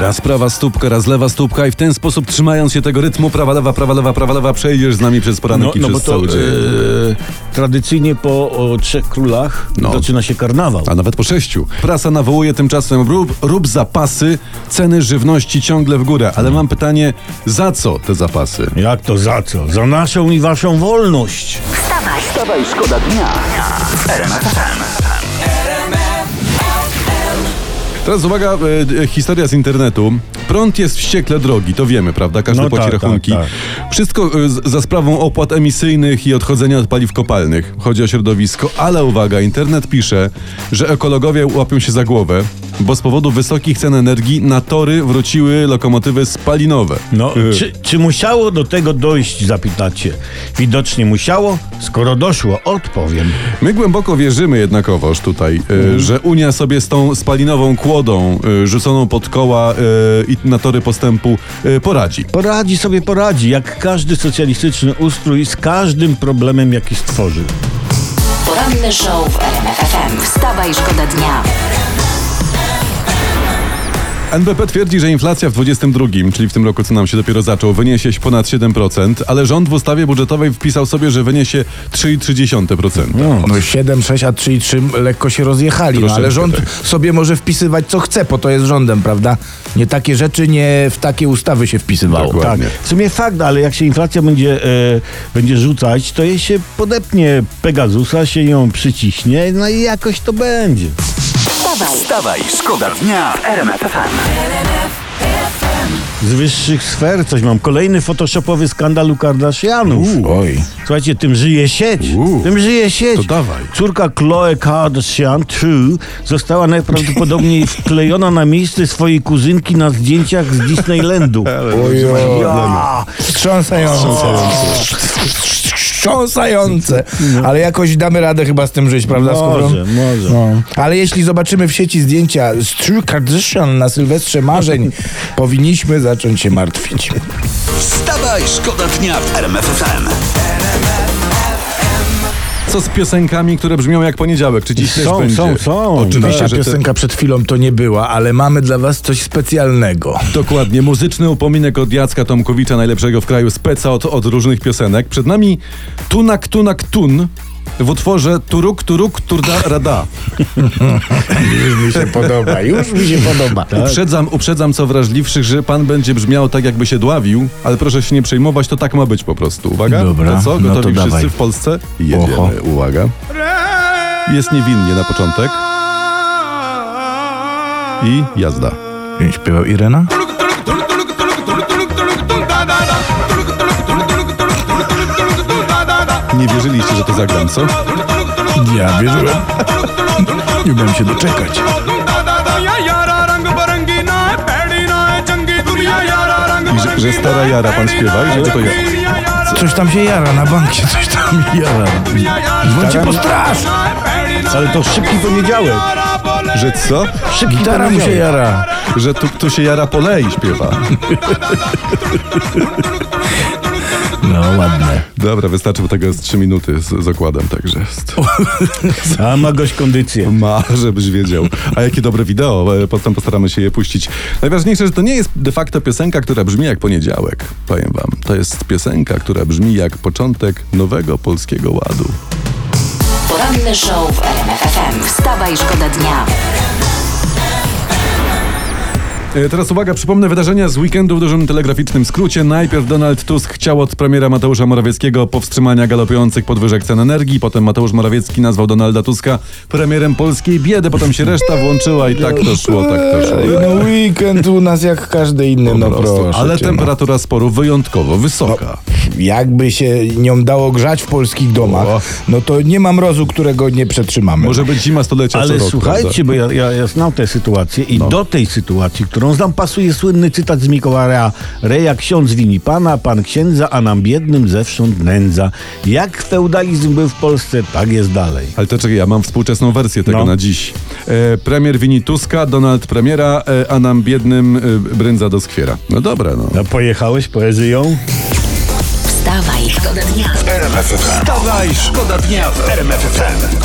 Raz prawa stópka, raz lewa stópka i w ten sposób trzymając się tego rytmu prawa, lewa, prawa, lewa, prawa, lewa przejdziesz z nami przez poranek i no bo przez to cały dzień. e, tradycyjnie po o, trzech królach No. zaczyna się karnawał. A nawet po sześciu. Prasa nawołuje tymczasem rób, rób zapasy, ceny żywności ciągle w górę. Ale mam pytanie, za co te zapasy? Jak to za co? Za naszą i waszą wolność. Wstawaj, Wstawaj, szkoda dnia w Teraz uwaga, e, e, historia z internetu. Prąd jest wściekle drogi, to wiemy, prawda? Każdy No płaci tak, rachunki. tak, Wszystko e, z- za sprawą opłat emisyjnych i odchodzenia od paliw kopalnych. Chodzi o środowisko, ale uwaga, internet pisze, że ekologowie łapią się za głowę, bo z powodu wysokich cen energii na tory wróciły lokomotywy spalinowe. No, E, czy, czy musiało do tego dojść, zapytacie? Widocznie musiało. Skoro doszło, odpowiem. My głęboko wierzymy jednakowoż tutaj, e, że Unia sobie z tą spalinową kłodą e, rzuconą pod koła e, i na tory postępu e, poradzi. Poradzi sobie, poradzi, jak każdy socjalistyczny ustrój z każdym problemem, jaki stworzył. poranny show w RMF FM. Wstawaj, szkoda dnia. NBP twierdzi, że inflacja w 22, czyli w tym roku, co nam się dopiero zaczął, wyniesie ponad 7%, ale rząd w ustawie budżetowej wpisał sobie, że wyniesie 3,3%. No 7, 6, a 3 i 3 lekko się rozjechali, no, ale rząd tak. sobie może wpisywać co chce, po to jest rządem, prawda? Nie takie rzeczy, nie w takie ustawy się wpisywało. Dokładnie. Tak, w sumie fakt, ale jak się inflacja będzie, e, będzie rzucać, to jej się podepnie Pegasusa, się ją przyciśnie, no i jakoś to będzie. Wstawaj, Wstawaj, szkoda dnia w RMF FM. Z wyższych sfer coś mam. Kolejny photoshopowy skandal u Kardashianów. Oj. Słuchajcie, tym żyje sieć. Uuu. Tym żyje sieć. To dawaj. Córka Chloe Kardashian, True, została najprawdopodobniej wklejona na miejsce swojej kuzynki na zdjęciach z Disneylandu. Oj, Ja. Wstrząsające. Wstrząsające. Ale jakoś damy radę chyba z tym żyć, prawda? Skoro- Może, może. No. Ale jeśli zobaczymy w sieci zdjęcia z True Kardashian na Sylwestrze Marzeń, powinniśmy zacząć się martwić. Wstawaj, szkoda dnia w RMF FM. Co z piosenkami, które brzmią jak poniedziałek? Czy dziś też Są, będzie? są, są. Oczywiście, Ta że te, piosenka przed chwilą to nie była, ale mamy dla was coś specjalnego. Dokładnie, muzyczny upominek od Jacka Tomkowicza, najlepszego w kraju speca od, od różnych piosenek. Przed nami Tunak Tunak Tun w utworze Turuk Turuk Turda Rada. Już mi się podoba, już mi się podoba. Uprzedzam, uprzedzam co wrażliwszych, że pan będzie brzmiał tak jakby się dławił, ale proszę się nie przejmować, to tak ma być po prostu. Uwaga, Dobra, to co? no to Gotowi wszyscy dawaj. w Polsce? Jedziemy, Oho. uwaga. Jest niewinnie na początek. I jazda. Śpiewał Irena? Nie wierzyliście, że to zagram, co? Ja wierzyłem. Nie umiem się doczekać. I że, że stara jara pan śpiewa i że to ja. Coś tam się jara, na bank się coś tam jara. Dzwońcie po straż! Ale to szybki poniedziałek. Że co? Szybki Gitara mu się jara. Że tu, tu się jara polei śpiewa. No ładne. Dobra, wystarczy tego z 3 minuty z, z okładem, także jest. A ma gość kondycję. Ma, żebyś wiedział. A jakie dobre wideo, e, potem postaramy się je puścić. Najważniejsze, że to nie jest de facto piosenka, która brzmi jak poniedziałek, powiem wam. To jest piosenka, która brzmi jak początek nowego polskiego ładu. poranny show w RMF FM. Wstawaj, szkoda dnia. E, Teraz uwaga, przypomnę wydarzenia z weekendu w dużym telegraficznym skrócie. Najpierw Donald Tusk chciał od premiera Mateusza Morawieckiego powstrzymania galopujących podwyżek cen energii. Potem Mateusz Morawiecki nazwał Donalda Tuska premierem polskiej biedy. Potem się reszta włączyła i tak to szło, tak to szło. No weekend u nas jak każdy inny, no Po prostu. proszę Ale cię, temperatura sporu wyjątkowo wysoka. no. Jakby się nią dało grzać w polskich domach, O. no to nie ma mrozu, którego nie przetrzymamy. Może być zima stulecia Ale co rok, słuchajcie, prawda? bo ja, ja, ja znam tę sytuację i do tej sytuacji, którą którą znam, pasuje słynny cytat z Mikołaja Reja. Ksiądz wini pana, pan księdza, a nam biednym zewsząd nędza. Jak feudalizm był w Polsce, tak jest dalej. Ale to czekaj, ja mam współczesną wersję tego No. na dziś. E, premier wini Tuska, Donald premiera, e, a nam biednym e, brędza do skwiera. No dobra, no. No, pojechałeś poezją? Wstawaj, szkoda dnia. RMF FM. Wstawaj, szkoda dnia w RMF FM.